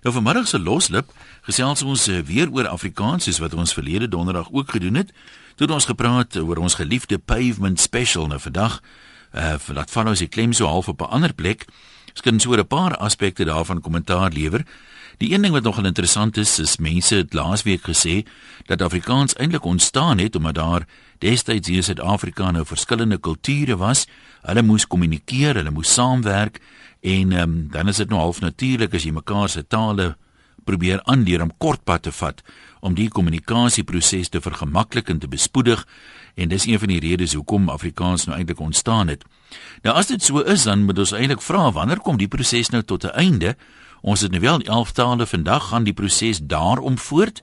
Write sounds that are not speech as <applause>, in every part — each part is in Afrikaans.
Nou vanmiddag se loslip gesels ons eh, weer oor Afrikaans soos wat ons verlede donderdag ook gedoen het. Toe het ons gepraat oor ons geliefde pavement special nou vandag. Uh laat van ons die klem so half op 'n ander plek. Ons kan so 'n paar aspekte daarvan kommentaar lewer. Die een ding wat nogal interessant is, is mense het laasweek gesê dat Afrikaans eintlik ontstaan het omdat daar destyds hier in Suid-Afrika nou verskillende kulture was. Hulle moes kommunikeer, hulle moes saamwerk en um, dan is dit nou half natuurlik as jy mekaar se tale probeer aanleer om kortpad te vat om die kommunikasieproses te vergemaklik en te bespoedig en dis een van die redes hoekom Afrikaans nou eintlik ontstaan het. Nou as dit so is dan moet ons eintlik vra wanneer kom die proses nou tot 'n einde? Ons het nou wel 11 tale vandag gaan die proses daarom voort.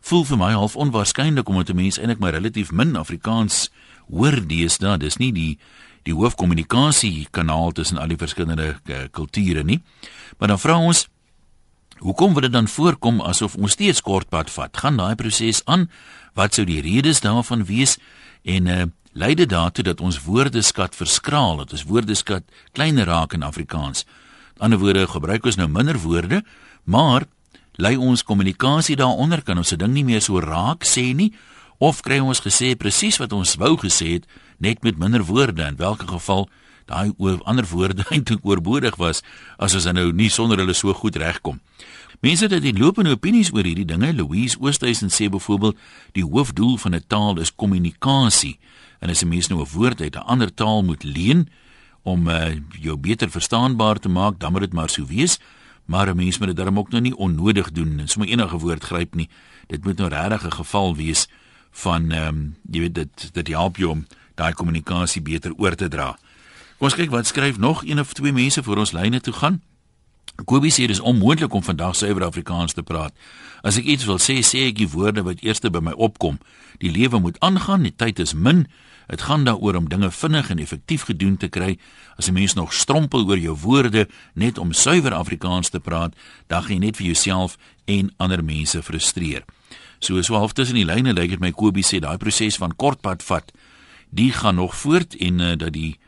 Voel vir my half onwaarskynlik omdat 'n mens eintlik maar relatief min Afrikaans hoor deesdae. Dis nie die die hoofkommunikasie kanaal tussen al die verskillende uh, kulture nie. Maar dan vra ons hoekom wil dit dan voorkom asof ons steeds kortpad vat? Gaan daai proses aan? Wat sou die redes daarvan wees? En uh, lei dit daartoe dat ons woordeskat verskraal, dat ons woordeskat kleiner raak in Afrikaans. Ander woorde gebruik ons nou minder woorde, maar lei ons kommunikasie daaronder kan ons se ding nie meer so raak sê nie of kry ons gesê presies wat ons wou gesê het net met minder woorde in watter geval daai ander woorde <laughs> eintlik oorbodig was as ons nou nie sonder hulle so goed regkom. Mense het die lopende opinies oor hierdie dinge. Louise Oosthuizen sê byvoorbeeld die hoofdoel van 'n taal is kommunikasie en as 'n mens nou 'n woord uit 'n ander taal moet leen om uh, jou beter verstaanbaar te maak, dan moet dit maar so wees. Maar 'n mens moet dit darm ook nou nie onnodig doen en sommer enige woord gryp nie. Dit moet nou regtig 'n geval wees van ehm um, jy weet dit dit help jou om daai kommunikasie beter oor te dra. Kom ons kyk wat skryf nog een of twee mense voor ons lyne toe gaan. Kobie sê dis onmoontlik om vandag suiwer Afrikaans te praat. As ek iets wil sê, sê ek die woorde wat eers by my opkom. Die lewe moet aangaan, die tyd is min. Dit gaan daaroor om dinge vinnig en effektief gedoen te kry. As 'n mens nog strompel oor jou woorde net om suiwer Afrikaans te praat, dan gaan jy net vir jouself en ander mense frustreer. So so half tussen die lyne lyk dit my Kobie sê daai proses van kortpad vat die gaan nog voort en uh, dat die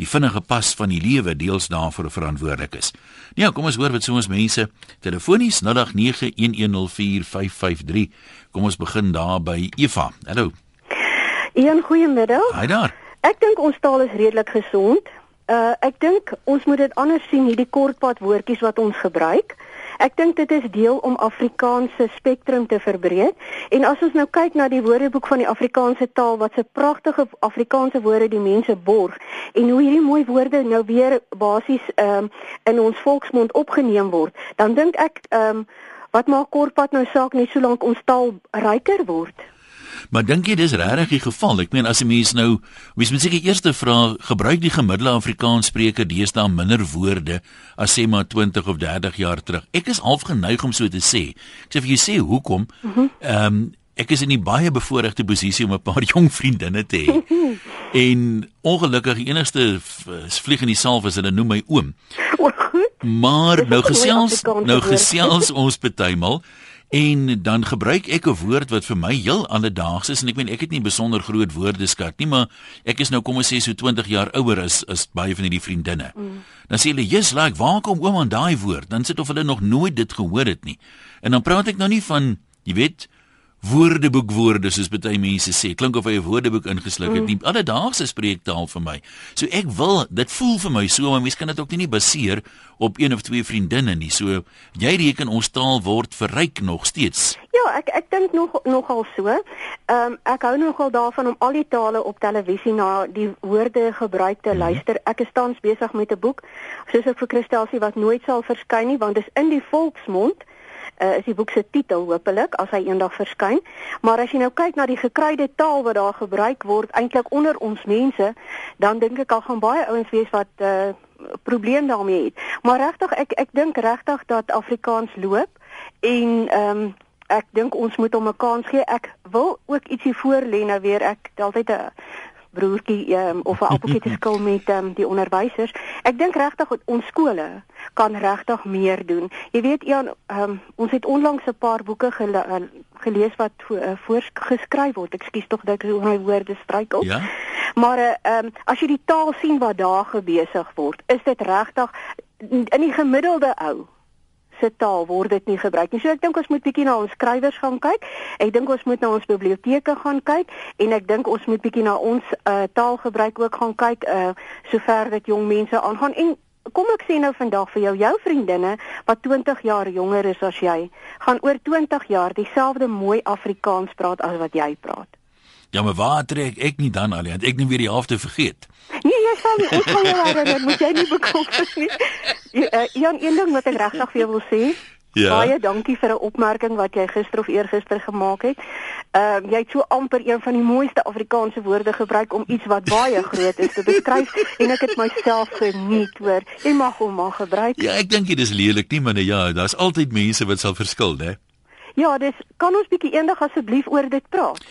die vinnige pas van die lewe deels daarvoor verantwoordelik is. Ja, kom ons hoor wat so ons mense telefonies 0891104553. Kom ons begin daar by Eva. Hallo. Een goeiemiddag. Haai daar. Ek dink ons taal is redelik gesond. Uh ek dink ons moet dit anders sien hierdie kortpad woordjies wat ons gebruik. Ek dink dit is deel om Afrikaanse spektrum te verbreek. En as ons nou kyk na die Woordeboek van die Afrikaanse taal wat se pragtige Afrikaanse woorde die mense borg en hoe hierdie mooi woorde nou weer basies um, in ons volksmond opgeneem word, dan dink ek ehm um, wat maak kortpad nou saak net solank ons taal ryker word. Maar dink jy dis regtig die geval? Ek meen as 'n mens nou, mens moet seker eers vra, gebruik die gemiddelde Afrikaanspreker deesdae minder woorde as sê maar 20 of 30 jaar terug. Ek is half geneig om so te sê. Ek sê vir jy sê hoekom? Mhm. Ehm um, ek is in 'n baie bevoordeelde posisie om 'n paar <laughs> jong vriendinne te hê. <laughs> en ongelukkig die enigste vlieg in die saal is hulle noem my oom. Maar nou gesels nou gesels <laughs> ons partymal En dan gebruik ek 'n woord wat vir my heel alledaags is en ek meen ek het nie besonder groot woordeskat nie, maar ek is nou kom ons sê so 20 jaar ouer as as baie van hierdie vriendinne. Mm. Dan sê hulle, "Jy's like, waar kom oom aan daai woord?" Dan sit of hulle nog nooit dit gehoor het nie. En dan praat ek nou nie van, jy weet, woordeboekwoorde soos baie mense sê. Klink of hy 'n woordeboek ingesluk het. Mm. Die alledaagse spreektaal vir my. So ek wil, dit voel vir my so, maar mense kan dit ook nie baseer op een of twee vriendinne nie. So jy reken ons taal word verryk nog steeds. Ja, ek ek dink nog nogal so. Ehm um, ek hou nogal daarvan om al die tale op televisie na die woorde gebruik te mm. luister. Ek is tans besig met 'n boek soos ek vir Christelsie wat nooit sal verskyn nie want dit is in die volksmond uh, is die boek se titel hopelik as hy eendag verskyn. Maar as jy nou kyk na die gekryde taal wat daar gebruik word eintlik onder ons mense, dan dink ek al gaan baie ouens wees wat uh, probleem daarmee het. Maar regtig ek ek dink regtig dat Afrikaans loop en ehm um, ek dink ons moet hom 'n kans gee. Ek wil ook ietsie voor lê nou weer ek altyd 'n broertjie um, of 'n appeltjie te <laughs> skil met um, die onderwysers. Ek dink regtig ons skole kan regtig meer doen. Jy weet Jan, um, ons het onlangs 'n paar boeke gele uh, gelees wat vo uh, voorgeskryf word. Ekskuus tog dat ek oor my woorde struikel. Ja. Maar uh, um, as jy die taal sien wat daar gebesig word, is dit regtig in die gemiddelde ou se taal word dit nie gebruik nie. So ek dink ons moet bietjie na ons skrywers gaan kyk. Ek dink ons moet na ons biblioteke gaan kyk en ek dink ons moet bietjie na ons uh, taalgebruik ook gaan kyk uh sover dit jong mense aangaan en kom ek sê nou vandag vir jou jou vriendinne wat 20 jaar jonger is as jy gaan oor 20 jaar dieselfde mooi Afrikaans praat as wat jy praat. Ja, maar waar trek ek nie dan al, want ek net weer die helfte vergeet. Nee, jy sal nie gaan jou herinner, moet jy nie bekommerd wees nie. Uh, Jan, een ding wat ek regtig vir jou wil sê, Ja. Baie dankie vir 'n opmerking wat jy gister of eergister gemaak het. Ehm uh, jy het so amper een van die mooiste Afrikaanse woorde gebruik om iets wat baie <laughs> groot is te beskryf en ek het myself geniet hoor. Jy mag hom maar gebruik. Ja, ek dink dit is lelik nie, maar nee, ja, daar's altyd mense wat sal verskil, né? Ja, dis kan ons bietjie eendag asseblief oor dit praat.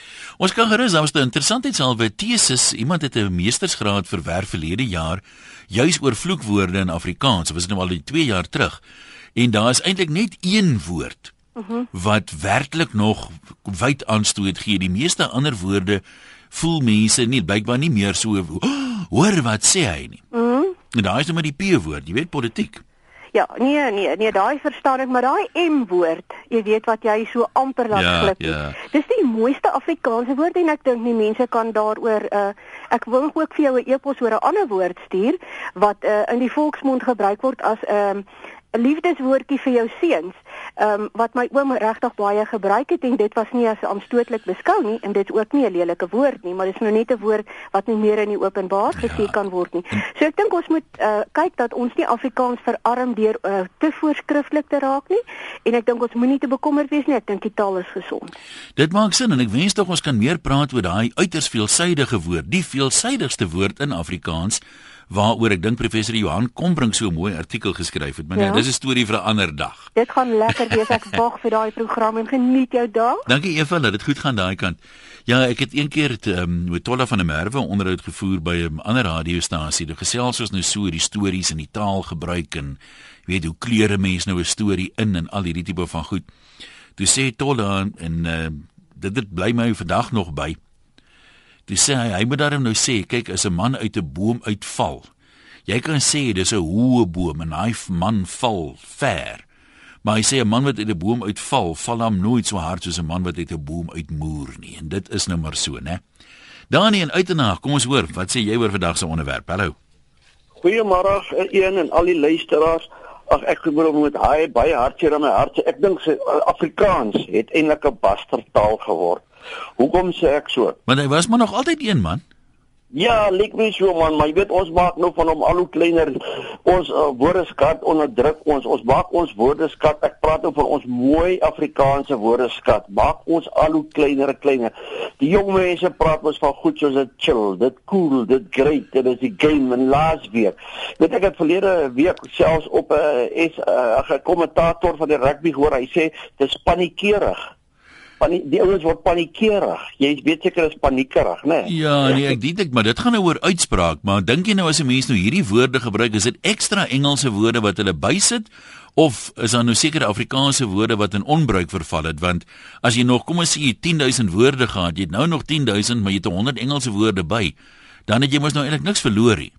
Ons kan gerus, daar was 'n interessantheidsalwe tesis. Iemand het 'n meestersgraad verwerf verlede jaar juis oor vloekwoorde in Afrikaans. Dit was nou al 2 jaar terug en daar is eintlik net een woord uh mhm. -huh. wat werklik nog wyd aanstoot gee. Die meeste ander woorde voel mense nie blykbaar nie meer so oh, hoor wat sê hy nie. Uh mhm. -huh. En daar is net maar die P woord, jy weet politiek. Ja, nee nee, nee, daai verstaan ek, maar daai M woord, jy weet wat jy so amper laat ja, glip. Ja. Dis die mooiste Afrikaanse woord en ek dink nie mense kan daaroor uh ek wil ook vir jou 'n e-pos oor 'n ander woord stuur wat uh in die volksmond gebruik word as 'n um, ehm, 'n liefdeswoordjie vir jou seuns, ehm um, wat my oom regtig baie gebruik het en dit was nie as aanstootlik beskou nie en dit is ook nie 'n lelike woord nie, maar dit is nou net 'n woord wat nie meer in die openbaar ja. gesê kan word nie. So ek dink ons moet uh, kyk dat ons nie Afrikaans verarm deur uh, te voorskrifklik te raak nie en ek dink ons moenie te bekommerd wees nie. Ek dink die taal is gesond. Dit maak sin en ek wens tog ons kan meer praat oor daai uiters veelsidige woord, die veelsidigste woord in Afrikaans waaroor ek dink professor Johan Kombrink so 'n mooi artikel geskryf het. Maar nee, ja. dis 'n storie vir 'n ander dag. Dit gaan lekker wees. Ek <laughs> wag vir daai program en geniet jou dag. Dankie Eva dat dit goed gaan daai kant. Ja, ek het een keer um, met Tolla van der Merwe onderhoud gevoer by 'n ander radiostasie. Dit gesels ons nou so die stories en die taal gebruik en weet hoe kleure mense nou 'n storie in en al hierdie tipe van goed. Toe sê Tolla en uh, dit dit bly my vandag nog by. Toe sê hy hy moet daarom nou sê, kyk as 'n man uit 'n boom uitval. Jy kan sê dis 'n hoë boom en hy man val ver. Maar hy sê 'n man wat uit 'n boom uitval, val hom nooit so hard soos 'n man wat uit 'n boom uitmoer nie. En dit is nou maar so, né? Danie en uitenaar, kom ons hoor, wat sê jy oor vandag se onderwerp? Hallo. Goeiemôre een en al die luisteraars. Ag ek glo met baie baie hartseer in my hart. Ek dink Afrikaans het eintlik 'n bastardtaal geword. Hoekom sê ek so? Want hy was maar nog altyd een man. Ja, lyk my so man, maar jy weet ons maak nou van hom al hoe kleiner. Ons uh, woordeskat onderdruk ons. Ons maak ons woordeskat. Ek praat nou van ons mooi Afrikaanse woordeskat. Maak ons al hoe kleiner en kleiner. Die jong mense praat mos van goed soos dit chill, dit cool, dit great, dit is die game en laas week. Weet ek het verlede week selfs op 'n uh, is 'n uh, kommentator van die rugby gehoor. Hy sê dis paniekerig panie die ouens word paniekerig. Jy weet seker is paniekerig, né? Nee? Ja, nee, ek dink ek, maar dit gaan nou oor uitspraak, maar dink jy nou as 'n mens nou hierdie woorde gebruik, is dit ekstra Engelse woorde wat hulle bysit of is daar nou sekere Afrikaanse woorde wat in onbruik verval het? Want as jy nog kom ons sê 10000 woorde gehad, jy het nou nog 10000, maar jy het 100 Engelse woorde by, dan het jy mos nou eintlik niks verloor nie.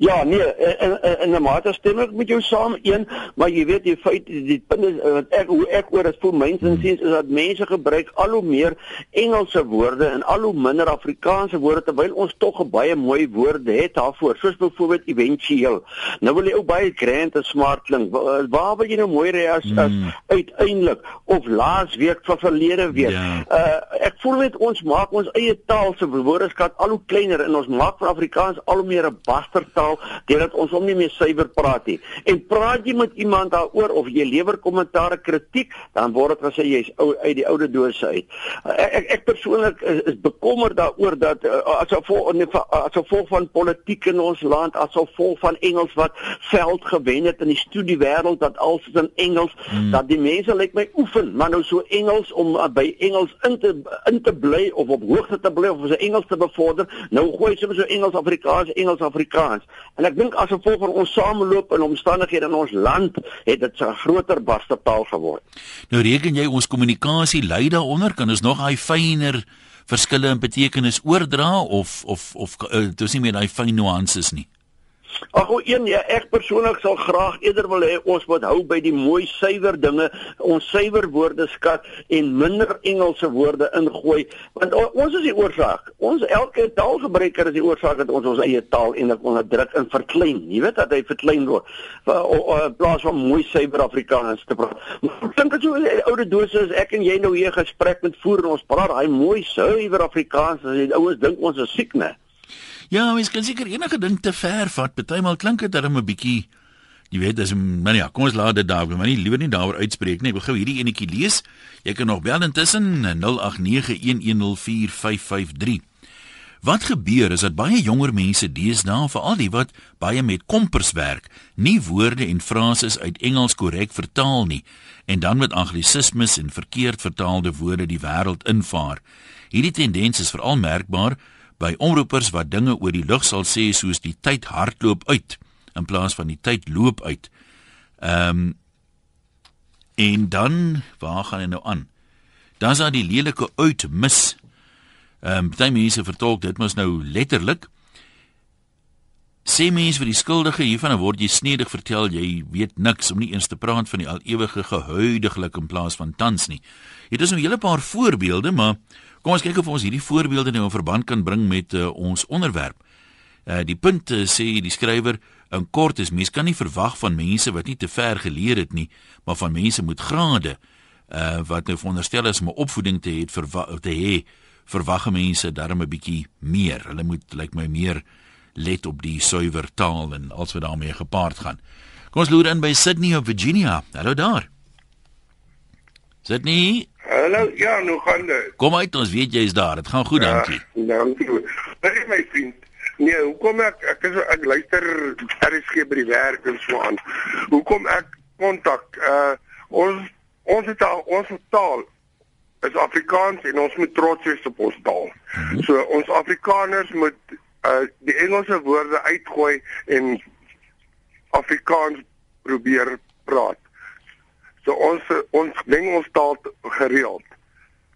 Ja, nee, in in in 'n mate stem ek met jou saam een, maar jy weet die feit die punt is wat ek hoe ek oor dit voel mense sien is dat mense gebruik al hoe meer Engelse woorde en al hoe minder Afrikaanse woorde terwyl ons tog 'n baie mooi woorde het daarvoor, soos byvoorbeeld éventueel. Nou wil jy ou baie grand en smart klink. Waar wil jy nou mooi ry as, as hmm. uiteindelik of laas week van verlede week? Ja. Uh ek voel net ons maak ons eie taal se woordeskat al hoe kleiner en ons maak van Afrikaans al hoe meer 'n bastardtaal taal deurdat ons hom nie meer suiwer praat nie. En praat jy met iemand daaroor of jy lewer kommentaar kritiek, dan word dit gesê jy's uit die oude dose uit. Ek ek, ek persoonlik is, is bekommerd daaroor dat uh, as gevolg as gevolg van politiek in ons land, as gevolg van Engels wat veld gewen het in die studiewêreld dat alles in Engels, hmm. dat die mense lyk my oefen, maar nou so Engels om uh, by Engels in te in te bly of op hoogte te bly of so Engels te bevorder. Nou gooi sommer so Engels Afrikaans, Engels Afrikaans. En ek dink as gevolg van ons sameloop en omstandighede in ons land het dit 'n groter barstetaal geword. Nou reken jy ons kommunikasie lei daaronder kan ons nog daai fyner verskille in betekenis oordra of of of uh, dis nie meer daai fyn nuances nie. Ag, o een ja, ek persoonlik sal graag eerder wil hê ons moet hou by die mooi suiwer dinge, ons suiwer woordeskat en minder Engelse woorde ingooi, want o, ons is die oorsaak. Ons elke taalgebruiker is die oorsaak dat ons ons eie taal eintlik onderdruk en verklein. Jy weet dat hy verklein word in plaas van mooi suiwer Afrikaans te praat. Dink dit so oude dose is ek en jy nou hier gesprek met voer en ons praat daai mooi suiwer Afrikaans, as die ouens dink ons is siek, né? Ja, mens kan seker enige ding te ver vat. Partymal klink dit dan 'n bietjie jy weet, dis maar ja, kom ons laat dit daar, maar nie liewer nie daaroor uitspreek nie. Ek wil gou hierdie enetjie lees. Jy kan nog bel intussen 0891104553. Wat gebeur is dat baie jonger mense deesdae, veral die wat baie met kompers werk, nie woorde en frases uit Engels korrek vertaal nie en dan met anglisismes en verkeerd vertaalde woorde die wêreld invaar. Hierdie tendens is veral merkbaar by omroepers wat dinge oor die lug sal sê soos die tyd hardloop uit in plaas van die tyd loop uit. Ehm um, en dan waar gaan dit nou aan? Dan daar die lelike uitmis. Ehm um, baie mense vertolk dit mos nou letterlik. Sê mense vir die skuldige hiervan word jy snedig vertel jy weet niks om nie eens te praat van die al ewige gehuidiglik in plaas van tans nie. Hier is nou 'n hele paar voorbeelde, maar Kom ons kyk of ons hierdie voorbeelde nou in verband kan bring met uh, ons onderwerp. Uh die punt uh, sê die skrywer in kort is mens kan nie verwag van mense wat nie te ver geleer het nie, maar van mense met grade uh wat nou veronderstel is om 'n opvoeding te hê te hê verwag mense darm 'n bietjie meer. Hulle moet lyk like my meer let op die suiwer taal en als wat daarmee gepaard gaan. Kom ons loer in by Sydney of Virginia. Hallo daar. Sydney, Hallo, ja, nou gaan dit. Kom uit, ons weet jy is daar. Dit gaan goed, ja, dankie. Dankie. Baie my vriend. Nee, hoekom ek ek is ek luister RSG by die werk en so aan. Hoekom ek kontak uh ons ons het al ons taal is Afrikaans en ons moet trots wees op ons taal. Mm -hmm. So ons Afrikaners moet uh die Engelse woorde uitgooi en Afrikaans probeer praat. So ons ons ding ons taal gereeld.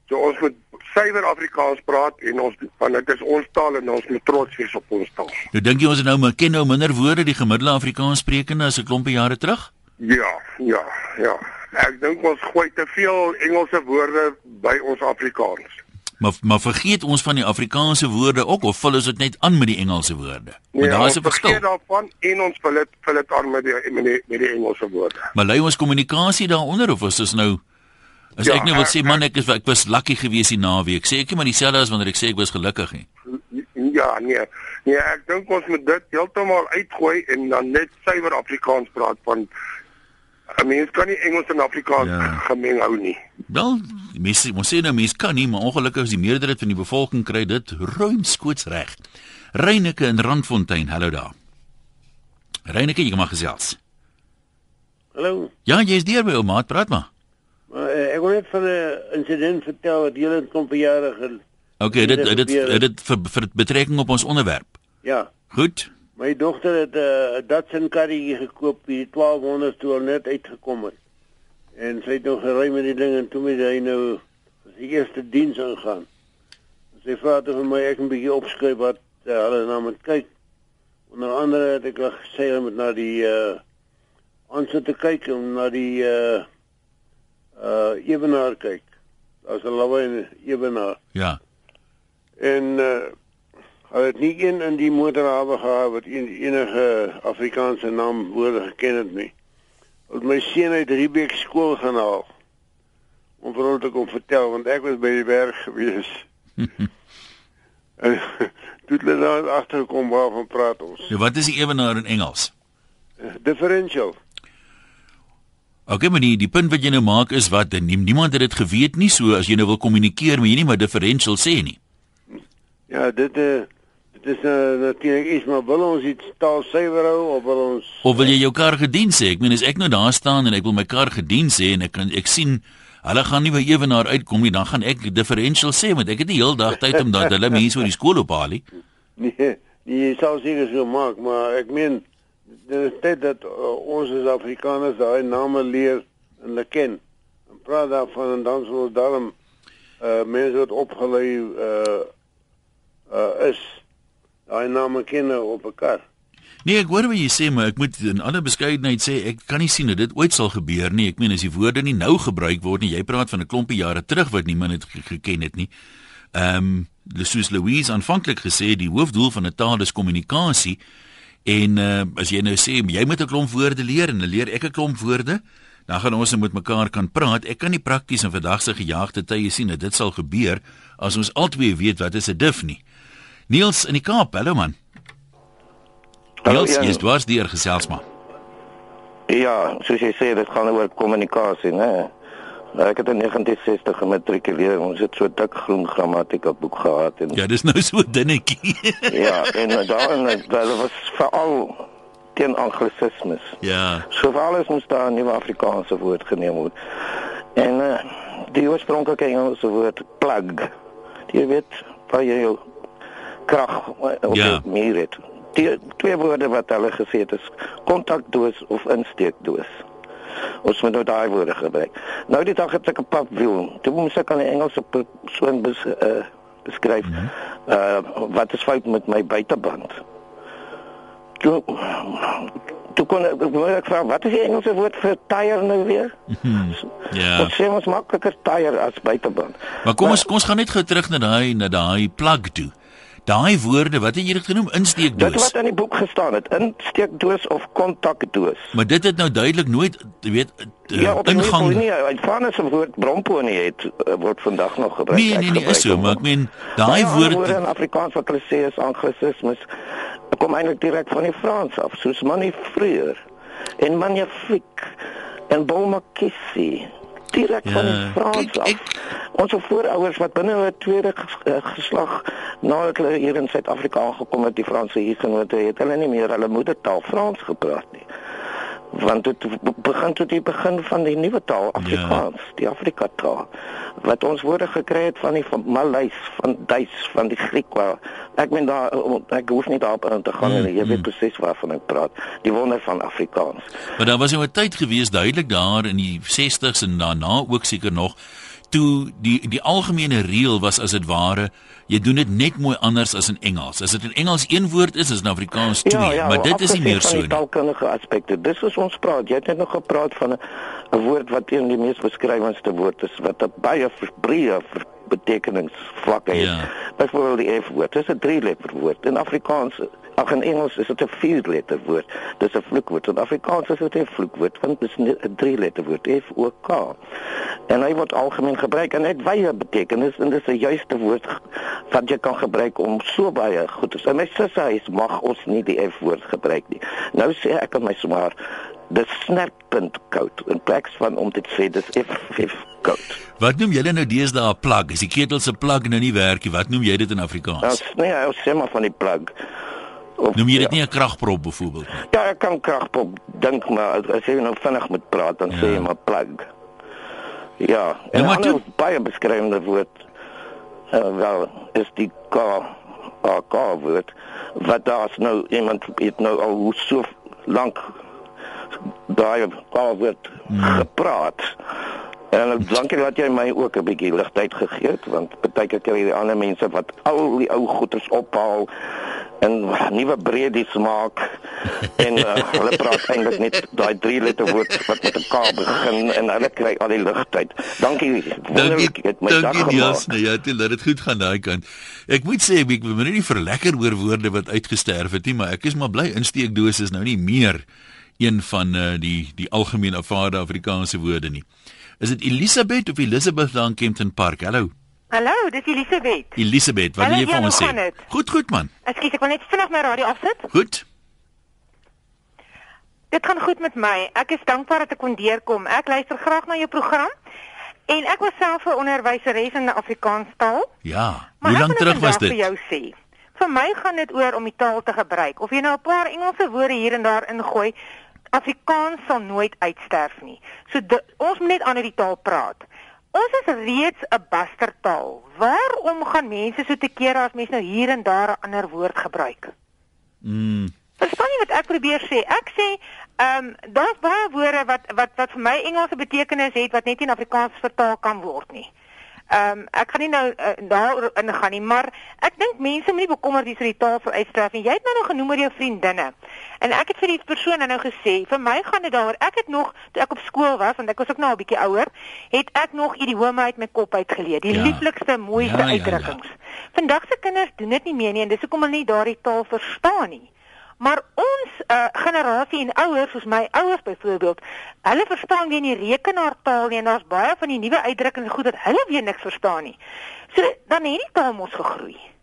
So ons moet suiwer Afrikaans praat en ons van dit is ons taal en ons moet trots wees op ons taal. Nou dink jy ons nou maar ken nou minder woorde die gemiddelde Afrikaans sprekende as 'n klompie jare terug? Ja, ja, ja. Ek dink ons gooi te veel Engelse woorde by ons Afrikaans. Maar maar vergeet ons van die Afrikaanse woorde ook of vul ons dit net aan met die Engelse woorde? Want nee, daar is 'n verskil. Ons vergeet daarvan en ons vul dit vul dit aan met die met die, met die Engelse woorde. Maar lei ons kommunikasie daaronder of is dit nou As ja, ek nou wil sê man ek is ek was lucky gewees die naweek. Sê ek nie maar dieselfde as wanneer ek sê ek was gelukkig nie. Ja, nee. Nee, ek dink ons moet dit heeltemal uitgooi en dan net suiwer Afrikaans praat van 'n mens kan nie Engels en Afrikaans ja. gemeng hou nie. Wel, mense, ons sê nou mense kan nie, maar ongelukkig is die meerderheid van die bevolking kry dit ruimskoots reg. Reyneke in Randfontein, hallo daar. Reyneke, jy mag gesels. Hallo. Ja, jy is hier by ouma, praat maar. Maar uh, ek wil net van 'n insident vertel wat julle 'n klomp jare gelede Okay, dit dit dit, dit vir, vir betrekking op ons onderwerp. Ja. Goed. My dogter het 'n uh, Datsun karretjie gekoop by 1200 toe net uitgekom het. En sy het nog gery met die ding en toe moet hy nou die eerste diens ingaan. Sy vra toe vir my ek 'n bietjie opskryf wat uh, hulle na moet kyk. Onder andere het ek gesê hulle moet na die uh ons moet kyk om na die uh uh ewenaar kyk. As hulle wou ewenaar. Ja. En uh Hulle het nie een in die motorhawe gehad wat en, enige Afrikaanse naam woorde geken het nie. Ons my seun uit Riebeek skool gaan haal. Om vir hom te kom vertel want ek was by die berg gewees. en <laughs> toe het hulle daar agterkom waarvan praat ons. Ja, wat is die ewenaar in Engels? Differential. Okay, maar die die punt wat jy nou maak is wat niemand het dit geweet nie, so as jy nou wil kommunikeer, moet jy nie maar differential sê nie. Ja, dit eh uh, dis uh, natuurlik iets maar wil ons iets taal suiwer hou of wil ons Of wil jy jou kar gedien sê? Ek meen as ek nou daar staan en ek wil my kar gedien sê en ek kan ek sien hulle gaan nie by ewenaar uitkom nie, dan gaan ek differential sê want ek het die hele dag tyd om dat hulle mense oor die skool ophaal nie. <laughs> Nee, jy sou seker so maak, maar ek meen dit is dit dat uh, ons as Afrikaners daai name leer en hulle ken. En praat daarvan en dan sou daarom uh mense wat opgelei uh uh is daai name ken op 'n kar. Nee, ek hoor wat jy sê, maar ek moet in alle beskeidenheid sê ek kan nie sien dat dit ooit sal gebeur nie. Ek meen as die woorde nie nou gebruik word nie, jy praat van 'n klompie jare terug wat niemand het geken het nie. Ehm um, soos Louise aanvanklik gesê, die hoofdoel van 'n taal is kommunikasie. En uh, as jy nou sê jy moet 'n klomp woorde leer en leer ek 'n klomp woorde, dan gaan ons met mekaar kan praat. Ek kan nie prakties in vandag se gejaagde tye sien dat dit sal gebeur as ons albei weet wat is 'n dif nie. Niels in die Kaap, hallo man. Niels, jy's dwars deur gesels maar. Ja, soos jy sê, dit gaan oor kommunikasie, né? Ek het in 1960 gematrikuleer. Ons het so dik groen grammatika boek gehad en Ja, dis nou so dinnetjie. <laughs> ja, en daarin daar was veral teen anglisismes. ja. So vir alles moes daar 'n nuwe Afrikaanse woord geneem word. En uh, die oorspronklike Engelse woord plug. Jy weet, waar jy jou krag op Ja. jou muur het. Die twee woorde wat hulle gesê het is kontakdoos of insteekdoos. Ons moet nou daai woorde gebruik. Nou die dag het ek 'n papwiel. Toe moes ek aan 'n Engelse persoon bes, uh, beskryf. Uh wat is fout met my buiteband? Toe toe kon ek wou ek vra wat is die Engelse woord vir tyre nou weer? Ja. Dit sê ons makliker tyre as buiteband. Maar kom ons kom ons gaan net gou terug na daai na daai plug toe. Daai woorde, wat het jy dit genoem? Dit Insteekdoos. wat in die boek gestaan het, insteekdoos of kontakdoos. Maar dit het nou duidelik nooit, jy weet, uh, Ja, op 'n ingang nie, uit Franse woord bromponie het uh, word vandag nog gebruik. Nee, nee, nee, is so, maar ek meen daai ander woorde woorde in Afrikaans wat hulle sê is anglisismes. Dit kom eintlik direk van die Frans af, soos manifreur en magnifiek en bolmakissie. Direk Ja, van die Frans kyk, af. ek- Ons voorouders wat binne 'n tweede eh, geslag nadat hulle hier in Suid-Afrika aangekom het, die Franse hier genoot het, hulle nie meer hulle moedertaal Frans gepraat nie. Want dit begin tot die begin van die nuwe taal Afrikaans, ja. die Afrika taal wat ons woorde gekry het van die van Maleis, van Duits, van die Griek. Waar, ek meen daar ek hoef nie daarop in te gaan Mm, nie. Jy weet presies waarvan ek praat. Die wonder van Afrikaans. Maar daar was nou 'n tyd gewees duidelik daar in die 60s en daarna ook seker nog toe die die algemene reël was as dit ware jy doen dit net mooi anders as in Engels. As dit in Engels een woord is, is in Afrikaans twee, maar dit is nie meer so nie. nie. Taalkundige aspekte. Dis is ons praat. Jy het net nog gepraat van 'n woord wat een die mees beskrywendste woord is wat 'n baie breë ver- betekenisvlakke het. Ja. Byvoorbeeld die F-woord. Dis 'n drie-letter woord. In Afrikaans Ag in Engels is dit 'n vier-letter woord. Dis 'n vloekwoord. In Afrikaans is dit 'n vloekwoord want dit is 'n drie-letter woord, F O K. En hy word algemeen gebruik en het wye betekenis en dis 'n juiste woord wat jy kan gebruik om so baie goed te sê. My sussie huis mag ons nie die F-woord gebruik nie. Nou sê ek aan my swaar dis snertpunt koud in plaas van om te sê dis F F koud. Wat noem julle nou deesdae 'n plug? As die ketel se plug nou nie werk nie, wat noem jy dit in Afrikaans? Nou nee, ons sê maar van die plug. Of, Noem jy dit ja. nie 'n kragprop byvoorbeeld nie? Ja, ek kan kragpop dink maar as- as jy nou vinnig moet praat dan Ja. sê jy maar plug. Ja, en Ja, maar toe- baie beskrywende woord uh, wel is die K A K woord wat daar's nou iemand het nou al hoe so lank daai K woord Hmm. gepraat. En ek dankie dat jy my ook 'n bietjie ligtyd gegee het want baie keer kry jy ander mense wat al die ou goeters ophaal en nuwe breedies maak en uh, hulle praat eintlik net daai drie letter woord wat met 'n K begin en hulle kry al die ligtyd. Dankie. Dankie, wonderlik, jy het my dag dankie Niels. Nee, ja, dit laat dit goed gaan daai kant. Ek moet sê ek wil nie verlekker oor woorde wat uitgesterf het nie, maar ek is maar bly insteekdoos is nou nie meer een van uh, die die algemeen aanvaarde Afrikaanse woorde nie. Is dit Elisabeth of Elizabeth daar in Kempton Park? Hallo. Hallo, dis Elisabeth. Elisabeth, wat wil jy vir ons sê? dit? Goed, goed man. Ekskuus, ek wil net vinnig my radio afsit. Goed. Dit gaan goed met my. Ek is dankbaar dat ek kon deurkom. Ek luister graag na jou program. En ek was self 'n onderwyseres in Afrikaanstaal. Ja. Maar Hoe lank terug was dit? vir jou sê. Vir my gaan dit oor om die taal te gebruik. Of jy nou 'n paar Engelse woorde hier en daar ingooi, Afrikaans sal nooit uitsterf nie. So di- ons moet net aan die taal praat. Ons is reeds 'n bastertaal. Waarom gaan mense so te kere as mense nou hier en daar 'n ander woord gebruik? Mm, Verstaan jy wat ek probeer sê? Ek sê, ehm um, daar's baie woorde wat wat wat vir my Engelse betekenis het wat net in Afrikaans vertaal kan word nie. Ehm um, ek gaan nie nou uh, daar in gaan nie, maar ek dink mense moet nie bekommerd wees oor die taal vir uitstraf nie. Jy het nou nog genoem oor jou vriendinne. En ek het vir die persoon nou gesê, vir my gaan dit daaroor. Ek het nog toe ek op skool was, want ek was ook nou 'n bietjie ouer, het ek nog idiome uit my kop uitgeleer. Die ja. lieflikste, mooiste ja, uitdrukkings. Ja, ja. Vandag se kinders doen dit nie meer nie en dis hoekom hulle nie daardie taal verstaan nie. Maar ons uh, generasie en ouers soos my ouers byvoorbeeld, hulle verstaan nie die rekenaartaal nie en daar's baie van die nuwe uitdrukkings goed dat hulle weer niks verstaan nie. So dan het die taal mos gegroei.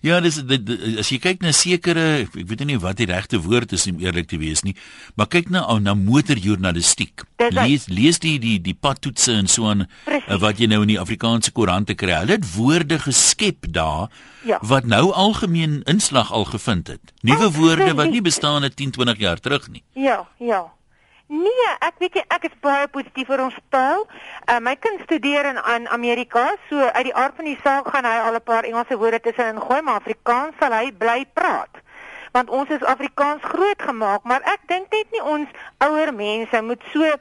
Ja, dis dit, as jy kyk na sekere, ek weet nie wat die regte woord is om eerlik te wees nie, maar kyk na na motorjournalistiek. Lees lees die die die padtoetse en so aan Precies. wat jy nou in die Afrikaanse koerante kry. Hulle het woorde geskep daar ja. wat nou algemeen inslag al gevind het. Nuwe woorde wat nie bestaan het 10, 20 jaar terug nie. Ja, ja. Nee, ek weet jy ek is baie positief oor ons taal. Uh, my kind studeer in aan Amerika, so uit die aard van die saak gaan hy al 'n paar Engelse woorde tussenin gooi, maar Afrikaans sal hy bly praat. Want ons is Afrikaans grootgemaak, maar ek dink net nie ons ouer mense moet so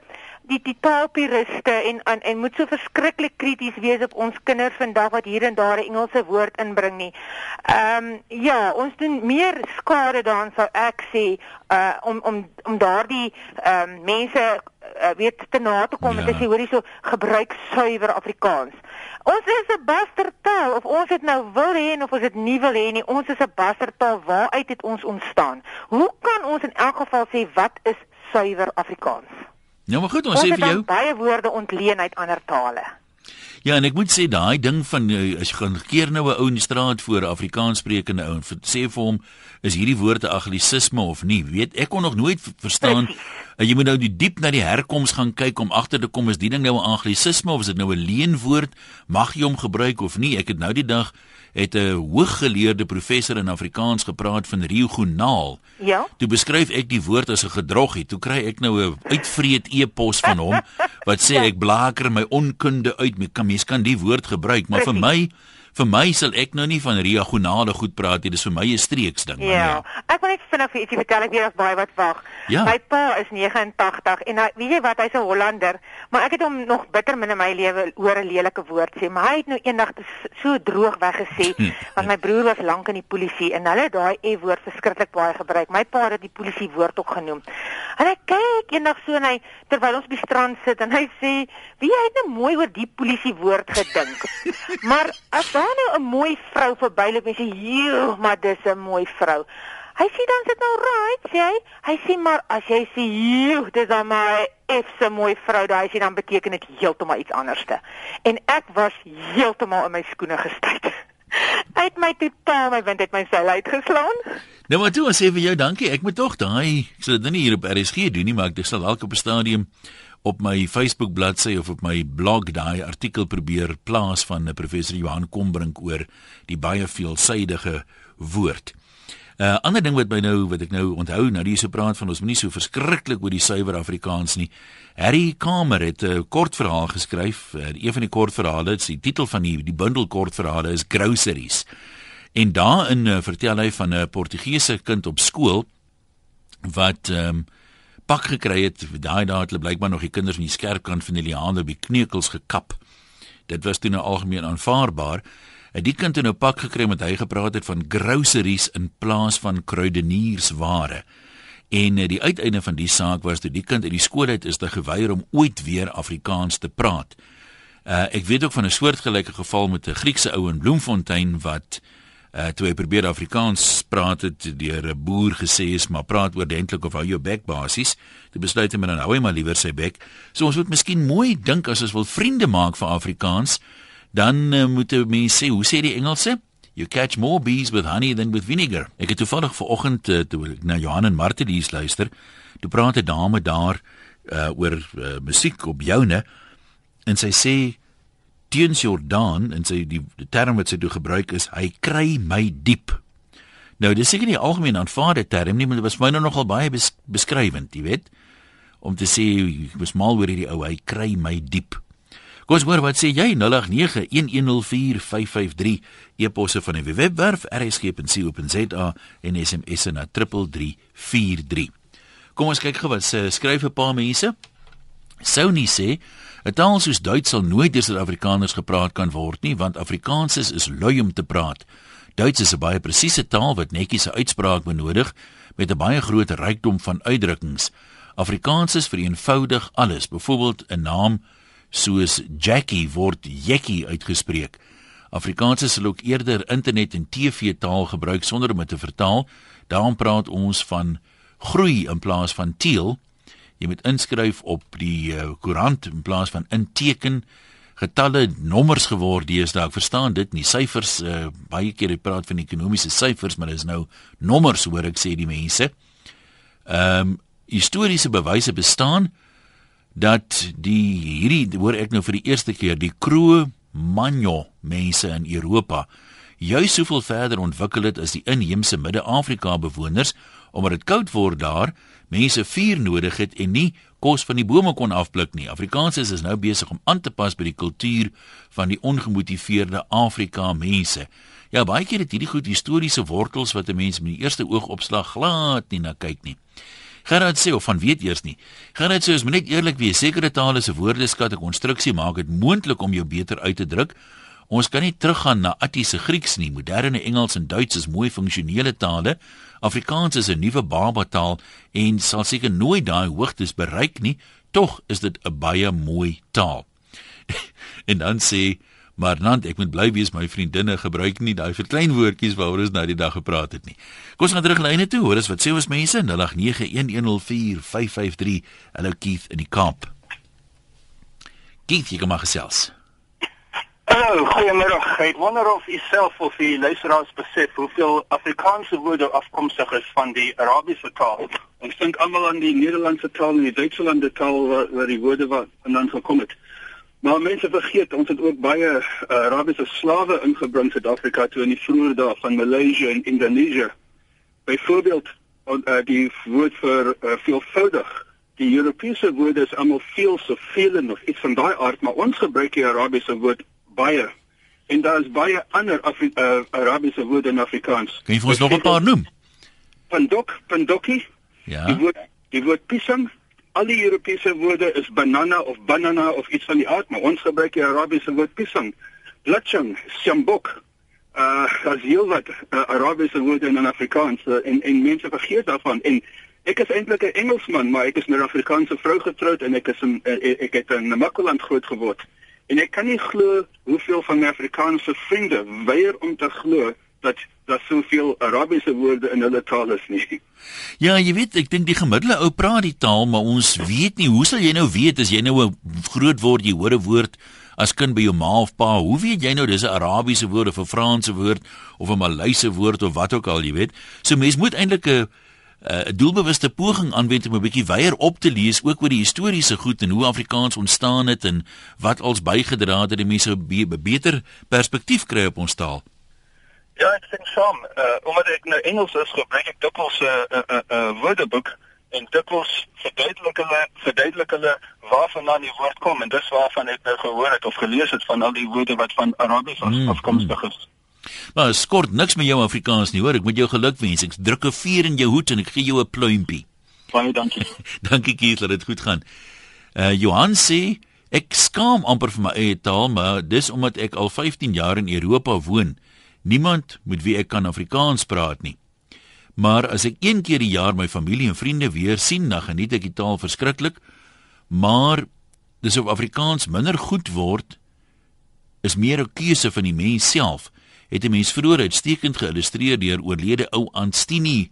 die die taalpuriste en, en en moet so verskriklik krities wees op ons kinders vandag wat hier en daar 'n Engelse woord inbring nie. Ehm um, ja, ons doen meer skade dan sou ek sê uh om om om daardie ehm um, mense uh, weet te na te kom ja. en te sê hoorie so gebruik suiwer Afrikaans. Ons is 'n bastertaal of ons dit nou wil hê of ons dit nie wil hê nie. Ons is 'n bastertaal. Waaruit het ons ontstaan? Hoe kan ons in elk geval sê wat is suiwer Afrikaans? Nou maar goed, ons, sê vir jou baie woorde ontleen uit ander tale. Ja, en ek moet sê daai ding van eh, as jy gaan keer nou 'n ou in die straat voor 'n Afrikaans sprekende ou en sê vir hom is hierdie woorde anglisisme of nie, weet ek kon nog nooit verstaan. Precies. Jy moet nou die diep na die herkoms gaan kyk om agter te kom is die ding nou 'n anglisisme of is dit nou 'n leenwoord? Mag jy hom gebruik of nie? Ek het nou die dag het 'n hooggeleerde professor in Afrikaans gepraat van riogonaal. Ja. Toe beskryf ek die woord as 'n gedroggie. Toe kry ek nou 'n uitvreet e-pos van hom wat sê <laughs> ja. ek blaker my onkunde uit. Mens kan die woord gebruik, maar Precies. vir my vir my sal ek nou nie van diagonale goed praat nie. Dis vir my 'n streeks ding. Ja. ja. Ek wil net vinnig vir ietsie vertel ek weet of baie wat wag. Ja. My pa is 89 en hy weet jy wat hy's 'n Hollander, maar ek het hom nog bitter min in my lewe oor 'n lelike woord sê, maar hy het nou eendag so droog weggesê <laughs> want my broer was lank in die polisie en hulle daai e-woord verskriklik baie gebruik. My pa het die polisie woord ook genoem. En hy kyk eendag so en hy terwyl ons by die strand sit en hy sê, "Wie het nou mooi oor die polisie woord gedink?" <laughs> maar as daar nou 'n mooi vrou verbyloop en sê, "Joe, maar dis 'n mooi vrou." Hy sê dan sit nou right, sê hy. Hy sê maar as jy sê, "Joe, dis dan my efse mooi vrou," daai sê dan beteken dit heeltemal iets anderste. En ek was heeltemal in my skoene gestyg. Hy het my totaal my wind het my seil uitgeslaan. Nou maar toe, sê vir jou dankie. Ek moet tog daai, ek sal dit nou nie hier op RSG doen nie, maar ek sal dalk op 'n stadium op my Facebook bladsy of op my blog daai artikel probeer plaas van 'n professor Johan Kombrink oor die baie veelsidige woord. 'n uh, Ander ding wat my nou wat ek nou onthou nou dis so praat van ons moenie so verskriklik oor die suiwer Afrikaans nie. Harry Kamer het 'n kort verhaal geskryf. Uh, een van die kort verhale, die titel van die die bundel kort verhale is Groceries. En daarin uh, vertel hy van 'n Portugese kind op skool wat ehm um, pak gekry het. Daai dae het hulle blykbaar nog die kinders met die skerp kant van die liane op die kneukels gekap. Dit was toe nou algemeen aanvaarbaar. Het die kind nou pak gekry met hy gepraat het van groceries in plaas van kruideniersware. En eh, die uiteinde van die saak was dat die kind uit die skool uit is te geweier om ooit weer Afrikaans te praat. Uh, ek weet ook van 'n soortgelyke geval met 'n Griekse ou in Bloemfontein wat uh toe hy probeer Afrikaans praat het deur 'n boer gesê is maar praat oordentlik of hou jou bek basies. Toe besluit hy maar dan hou hy maar liewer sy bek. So ons moet miskien mooi dink as ons wil vriende maak vir Afrikaans, dan uh, moet mense sê, hoe sê die Engelse? You catch more bees with honey than with vinegar. Ek het toevallig vanoggend uh, toe ek na Johan en Martelies luister, toe praat 'n dame daar uh oor uh, musiek op joune en sy sê teens Jordan en sy die, die term wat sy toe gebruik is hy kry my diep. Nou dis seker nie algemeen aanvaarde term nie, maar dit was my nou nogal baie bes, beskrywend, jy weet, om te sê ek was mal oor hierdie ou, hy kry my diep. Kom ons hoor wat sê jy 0891104553 e-posse van die webwerf rsg.co.za en SMS na 3343. Kom ons kyk gou wat skryf 'n paar mense. Sou nie sê 'n Taal soos Duits sal nooit deur Suid-Afrikaners gepraat kan word nie, want Afrikaans is, is lui om te praat. Duits is 'n baie presiese taal wat netjies 'n uitspraak benodig met 'n baie groot rykdom van uitdrukkings. Afrikaans is vereenvoudig alles. Byvoorbeeld 'n naam soos Jackie word Jekkie uitgespreek. Afrikaans sal ook eerder internet en TV taal gebruik sonder om dit te vertaal. Daarom praat ons van groei in plaas van teel. Jy moet inskryf op die uh, koerant in plaas van inteken getalle nommers geword deesdae. Ek verstaan dit nie. Syfers uh, baie keer jy praat van ekonomiese syfers, maar dit is nou nommers hoor ek sê die mense. Ehm um, historiese bewyse bestaan dat die hierdie hoor ek nou vir die eerste keer die Manyo mense in Europa juis soveel verder ontwikkel het as die inheemse Midde-Afrika bewoners omdat dit koud word daar, mense vuur nodig het en nie kos van die bome kon afpluk nie. Afrikaans is nou besig om aan te pas by die kultuur van die ongemotiveerde Afrika mense. Ja, baie keer het hierdie goed historiese wortels wat 'n mens met die eerste oogopslag glad nie na kyk nie. Gerard sê of van weet eers nie. Gerard sê ons moet net eerlik wees, sekere tale se woordeskat en konstruksie maak dit moontlik om jou beter uit te druk. Ons kan nie teruggaan na Attiese Grieks nie. Moderne Engels en Duits is mooi funksionele tale. Afrikaans is 'n nuwe baba taal en sal seker nooit daai hoogtes bereik nie. Tog is dit 'n baie mooi taal. <laughs> en dan sê maar nant ek moet bly wees my vriendinne gebruik nie daai verklein woordjies waaroor ons nou die dag gepraat het nie. Kom ons gaan terug lyne toe. Hoor eens wat sê ons mense 0891104553. Hallo Keith in die kamp. Keith, jy kom maar gesels. Hallo, goeiemôre. Ek wonder of u self of u luisteraars besef hoeveel Afrikaanse woorde afkomstig is van die Arabiese taal. Ons dink almal aan die Nederlandse taal en die Duitse taal waar, waar die woorde vandaan gekom het. Maar mense vergeet, ons het ook baie uh, Arabiese slawe ingebring Suid-Afrika toe in die vroeë dae van Maleisië en Indonesië. Byvoorbeeld uh, die woord vir uh, veelvoudig. Die Europese woorde is almal veel so veel en of iets van daai aard, maar ons gebruik die Arabiese woord baie. En daar is baie ander Afri uh, Arabiese woorde in Afrikaans. Kan jy vir ons nog 'n paar noem? Pandok, pandokkie. Ja. Die woord die woord pisang. Al die Europese woorde is banana of banana of iets van die aard, maar ons gebruik die Arabiese woord pisang. Blatchang, sjambok. Uh, as jy wat uh, Arabiese woorde in Afrikaans uh, en en mense vergeet daarvan en ek is eintlik 'n Engelsman, maar ek is met 'n Afrikaanse vrou getroud en ek is in uh, ek het in Namakoland groot geword. En ek kan nie glo hoeveel van my Afrikaanse vriende weier om te glo dat daar soveel Arabiese woorde in hulle taal is nie. Ja, jy weet, ek dink die gemiddelde ou praat die taal, maar ons weet nie hoe sal jy nou weet as jy nou 'n groot word jy hoor 'n woord as kind by jou ma of pa, hoe weet jy nou dis 'n Arabiese woord of 'n Franse woord of 'n Maleise woord of wat ook al, jy weet? So mens moet eintlik 'n 'n uh, doelbewuste poging aanwend om 'n bietjie weier op te lees ook oor die historiese goed en hoe Afrikaans ontstaan het en wat als bygedra het dat die mense 'n be beter perspektief kry op ons taal. Ja, ek dink saam. Uh omdat ek nou Engels is, gebruik ek dikwels 'n uh, 'n uh, 'n uh, woordeboek en dikwels verduidelik hulle verduidelik hulle waarvan dan die woord kom en dis waarvan ek nou gehoor het of gelees het van al die woorde wat van Arabies mm, afkomstig is. Mm. Maar skort niks met jou Afrikaans nie, hoor. Ek moet jou gelukwens. Ek druk 'n vuur in jou hoed en ek gee jou 'n pluimpie. Baie dankie. <laughs> dankie Keith, dat dit goed gaan. Uh Johan sê ek skaam amper vir my eie taal, maar dis omdat ek al 15 jaar in Europa woon. Niemand met wie ek kan Afrikaans praat nie. Maar as ek een keer die jaar my familie en vriende weer sien, dan geniet ek die taal verskriklik. Maar dis of Afrikaans minder goed word is meer 'n keuse van die mens self het 'n mens vroeër uitstekend geïllustreer deur oorlede ou Anstini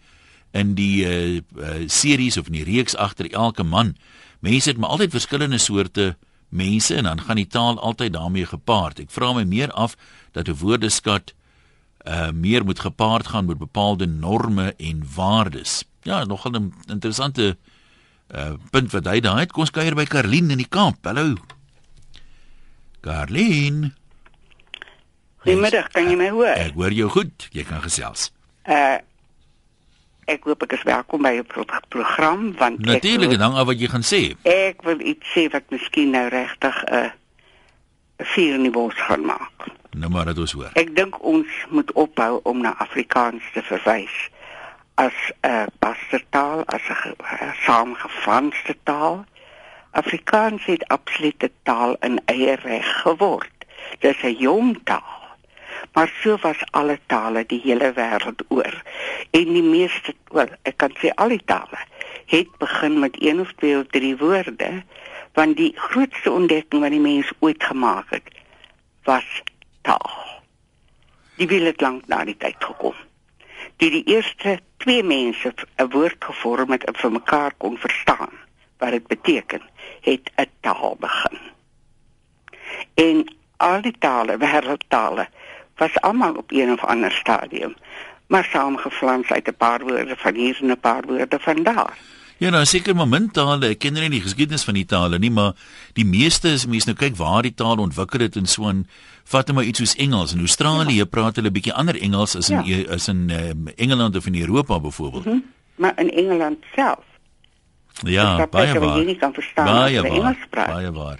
in die uh, uh, series of in die reeks agter elke man. Mense het maar altyd verskillende soorte mense en dan gaan die taal altyd daarmee gepaard. Ek vra my meer af dat 'n woordeskat uh meer moet gepaard gaan met bepaalde norme en waardes. Ja, nogal 'n interessante uh punt wat hy daai het. Kom ons kuier by Karlien in die kamp. Hallo. Karlien. Goeiemiddag, kan jy my hoor? Ek hoor jou goed. Jy kan gesels. Uh ek hoop ek is welkom by 'n pro program want Natuurlik, dan af wat jy gaan sê. Ek wil iets sê wat miskien nou regtig 'n uh, vier in die bos gaan maak. Nou maar dit ons hoor. Ek dink ons moet ophou om na Afrikaans te verwys as 'n uh, pastertaal, as 'n uh, saamgevanste taal. Afrikaans het absolute taal in eie reg geword. Dis 'n jong taal. Maar so was alle tale die hele wêreld oor. En die meeste, wel, ek kan sê al die tale het begin met een of twee of drie woorde, want die grootste ontdekking wat die mens ooit gemaak het, was taal. Die wil het lank na die tyd gekom. Die die eerste twee mense 'n woord gevorm het en vir mekaar kon verstaan wat dit beteken, het 'n taal begin. En al die tale, wêreldtale, was almal op een of ander stadium, maar saamgeflans uit 'n paar woorde van hier en 'n paar woorde van daar. Ja, nou seker maar min tale, ek ken nie die geskiedenis van die tale nie, maar die meeste is mense nou kyk waar die taal ontwikkel het en so en vat maar iets soos Engels. In Australië ja. praat hulle bietjie ander Engels as in ja. as in um, Engeland of in Europa byvoorbeeld. Mm -hmm. Maar in Engeland self. Ja, baie waar. Baie waar. Baie waar.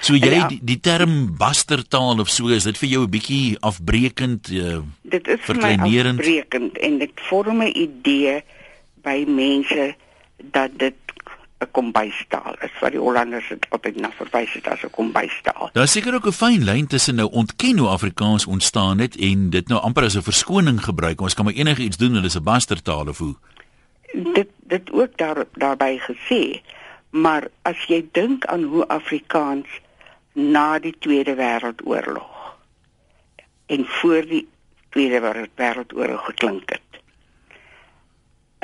So jy ja, die, die term bastertaal of so is dit vir jou 'n bietjie afbreekend uh, dit is vir my afbreekend en dit vorm 'n idee by mense dat dit 'n kombuistaal is wat die Hollanders dit altyd na verwys het as 'n kombuistaal. Daar is seker ook 'n fyn lyn tussen nou ontken hoe Afrikaans ontstaan het en dit nou amper as 'n verskoning gebruik. Ons kan maar enige iets doen, hulle is 'n bastertaal of hoe. Dit dit ook daar daarbey gesê. Maar as jy dink aan hoe Afrikaans na die Tweede Wêreldoorlog en voor die Tweede Wêreldoorlog geklink het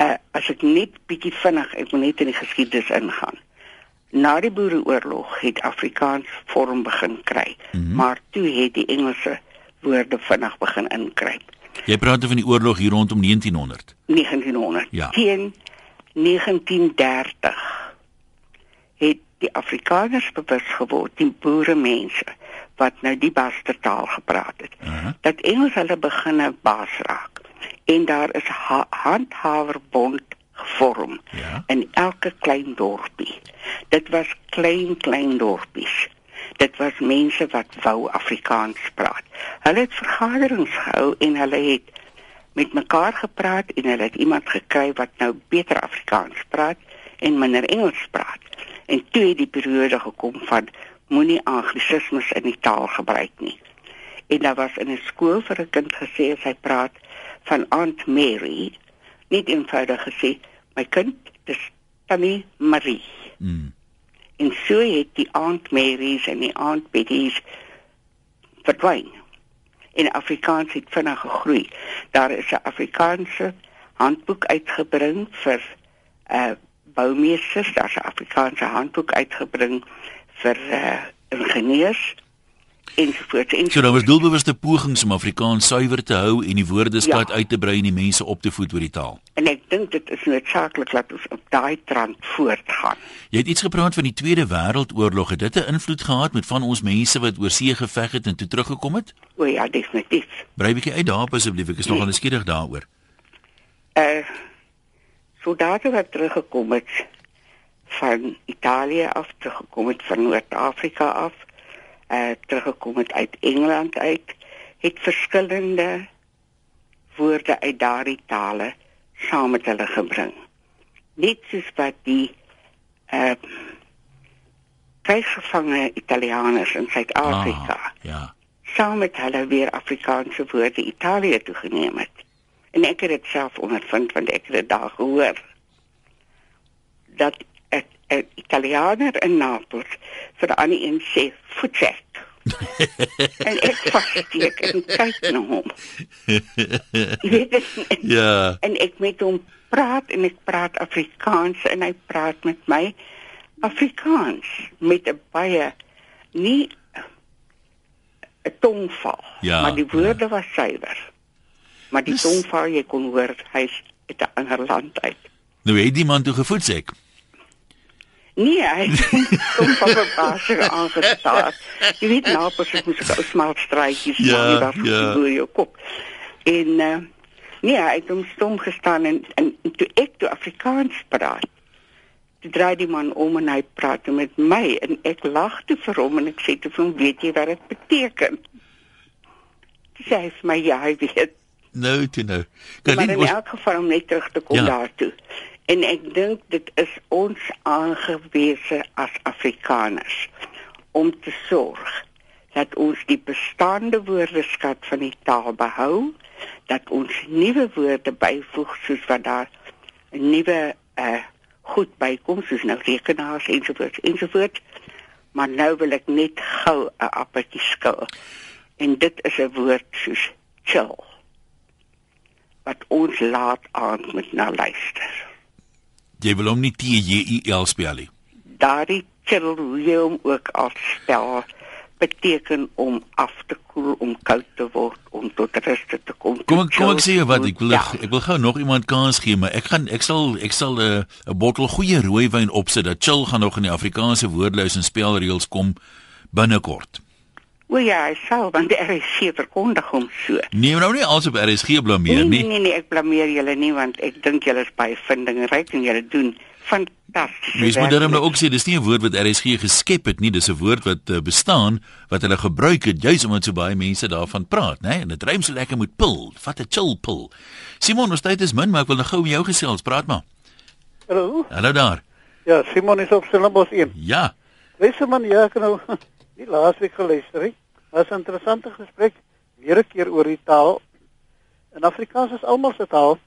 uh, as ek net bietjie vinnig ek moet net in die geskiedenis ingaan. Na die Boereoorlog het Afrikaans vorm begin kry, mm -hmm. maar toe het die Engelse woorde vinnig begin inkruip. Jy praat van die oorlog hier rondom 1900. 1900. Ja. Teen 1930 het die Afrikaners bewus geword, die boere mense wat nou die bastertaal gepraat het, uh -huh. dat Engels hulle begin baas raak en daar is ha handhawerbond gevorm ja? in elke klein dorpie. Dit was klein klein dorpies. Dit was mense wat wou Afrikaans praat. Hulle het vergaderings gehou en hulle het met mekaar gepraat en hulle het iemand gekry wat nou beter Afrikaans praat en minder Engels praat. En toe het die periode gekom van moenie anglisismes in die taal gebruik nie. En daar was in 'n skool vir 'n kind gesê as hy praat van Aunt Mary net eenvoudig gesê my kind dis Tannie Marie. Mm. En so het die Aunt Marys en die Aunt Betty's verdwyn. In Afrikaans het vinnig gegroei. Daar is 'n Afrikaanse handboek uitgebring vir 'n uh, boumeesters, daar's 'n Afrikaanse handboek uitgebring vir uh, ingenieurs ensovoorts. En so daar was doelbewuste pogings om Afrikaans suiwer te hou en die woordeskat ja. uit te brei en die mense op te voed oor die taal. En ek dink dit is noodsaaklik dat ons op daai trant voortgaan. Jy het iets gepraat van die Tweede Wêreldoorlog. Het dit 'n invloed gehad met van ons mense wat oor see geveg het en toe teruggekom het? O ja, definitief. Brei bietjie uit daarop asseblief. Ek is nogal nee. nuuskierig daaroor. Uh soldate wat teruggekom het van Italië af teruggekom het van Noord-Afrika af uh teruggekom het uit Engeland uit, het verskillende woorde uit daardie tale saam met hulle gebring. Net soos wat die uh kruisgevangene Italianers in Suid-Afrika. Ah, ja. Saam met hulle weer Afrikaanse woorde Italië toe geneem het. En ek het dit self ondervind want ek het dit daar gehoor. Dat 'n Italianer in Napels vir 'n ander een sê voetsek. <laughs> en ek verstek en kyk na hom. ja. En ek met hom praat en ek praat Afrikaans en hy praat met my Afrikaans met 'n baie nie 'n tongval, ja, maar die woorde ja. was suiwer. Maar die tongval jy kon hoor hy's uit 'n ander land uit. Nou het die man toe gevoetsek. Nee, hy kom van basie aangestaar. Jy weet nou pas ek moet gou smaak straatjies ja, maar daar ja. voor jou kop. En uh, nee, hy het hom stom gestaan en, en toe ek toe Afrikaans praat. Toe draai die man om en hy praat met my en ek lag toe vir hom en ek sê toe vir hom, weet jy wat dit beteken? Sy sê vir my ja, hy weet. Nou, toe nou. Kan nie in elk geval om net terug te kom ja. daartoe En ek dink dit is ons aangewese as Afrikaners om te sorg dat ons die bestaande woordeskat van die taal behou, dat ons nuwe woorde byvoeg soos wat daar 'n nuwe uh goed bykom soos nou rekenaars ensovoorts ensovoorts. Maar nou wil ek net gou 'n appeltjie skil. En dit is 'n woord soos chill. Wat ons laat aan met na luister. Jy wil hom nie T J I L spel nie. Daardie chill hoe jy hom ook al spel beteken om af te koel, om koud te word, om tot rus te kom. Kom ek kom ek sê jou wat ek wil Ja. ek wil gou nog iemand kans gee, maar ek gaan ek sal ek sal 'n uh, bottel goeie rooiwyn opsit dat chill gaan nog in die Afrikaanse woordelys en spelreëls kom binnekort. O ja, hy sal want die RSC verkondig hom so. Nee, nou nie als op RSG blameer nee, nie. nee, nee, nee, ek blameer julle nie want ek dink julle is baie vindingryk en julle doen fantasties. Mens moet dan nou ook sê dis nie 'n woord wat RSG geskep het nie, dis 'n woord wat uh, bestaan wat hulle gebruik het juis omdat so baie mense daarvan praat, né? En dit rym so lekker met pil. Vat 'n chill pil. Simon, ons tyd is min, maar ek wil nou gou met jou gesels. Praat maar. Hallo. Hallo daar. Ja, Simon is op Stellenbosch 1. Ja. Wese man, ja, ek het nou <laughs> die laasweek geluister, hè. Was 'n interessante gesprek weer 'n keer oor die taal. In Afrikaans is almal se taal.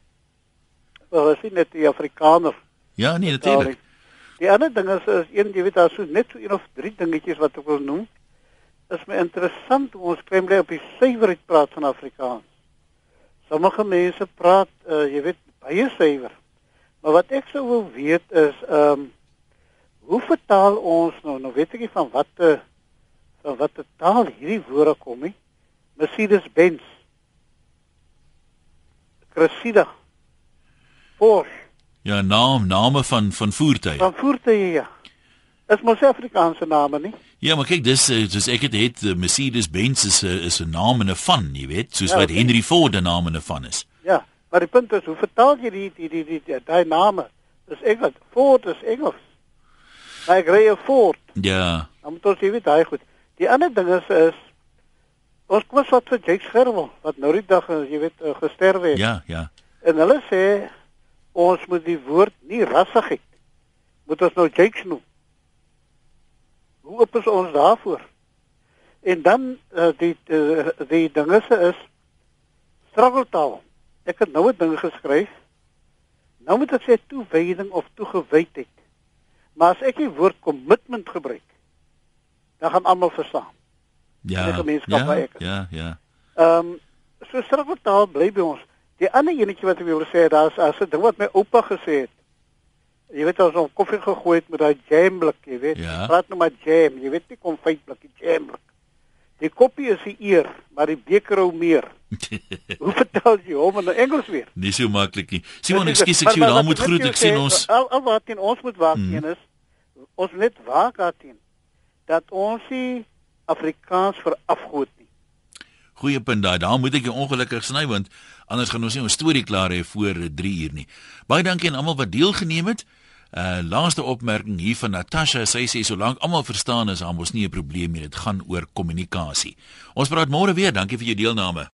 Wel, as jy net die Afrikaner. Ja, nee, natuurlik. Die ander ding is is een jy weet daar so net so een of drie dingetjies wat ek wil noem. Is my interessant hoe ons klein bly op die suiwerheid praat van Afrikaans. Sommige mense praat uh, jy weet baie suiwer. Maar wat ek sou wil weet is ehm um, hoe vertaal ons nou nou weet ek nie van wat 'n uh, van watter taal hierdie woorde kom nie. Mercedes Benz. Cressida. Porsche. Ja, naam, name van van voertuie. Van voertuie ja. Is mos Afrikaanse name nie? Ja, maar kyk, dis eh, soos ek dit het, het Mercedes-Benz is 'n is 'n naam en 'n van, jy weet, soos Ja, wat. Henry Ford 'n naam en 'n van is. Ja, maar die punt is hoe vertaal jy die die die die, die daai name? Dis Engels. Ford is Engels. Maar ek ry 'n Ford. Ja. Dan moet ons jy weet daai goed. Die ander ding is is ons kom ons wat vir Jake Scherwel wat nou die dag eh, jy weet eh, gesterwe het. Ja, ja. En hulle sê ons moet die woord nie rassigheid moet ons nou Jakes noem. Hoe op is ons daarvoor? En dan uh, die uh, die dinge se is struggletaal. Ek het nou 'n ding geskryf. Nou moet ek sê toewyding of toegewydheid. Maar as ek die woord commitment gebruik, dan gaan almal verstaan. Ja. Die gemeenskap Ja, waar ek is. ja, ja. Ehm um, so struggletaal bly by ons. Die ander enetjie wat ek wil sê, daar's as 'n ding wat my oupa gesê het. Jy weet as ons koffie gegooi het met daai jam blik, jy weet. Ja. Praat nou maar jam, jy weet nie konfyt blikkie jam blik. Die koppie is die eer, maar die beker hou meer. <laughs> Hoe vertel jy hom in Engels weer? Nie so maklik nie. Simon, ekskuus ek sê daar wat moet groet. Ek sien ons al, al wat in ons moet waak Mm. teen is ons net waak daarteen dat ons nie Afrikaans verafgoed nie. goeie punt daai. Daar moet ek jou ongelukkig sny want anders gaan ons nie ons storie klaar hê voor 3 uur nie. Baie dankie aan almal wat deelgeneem het. Uh laaste opmerking hier van Natasha. Sy sê solank almal verstaan is, dan mos nie 'n probleem nie. Dit gaan oor kommunikasie. Ons praat môre weer. Dankie vir jou deelname.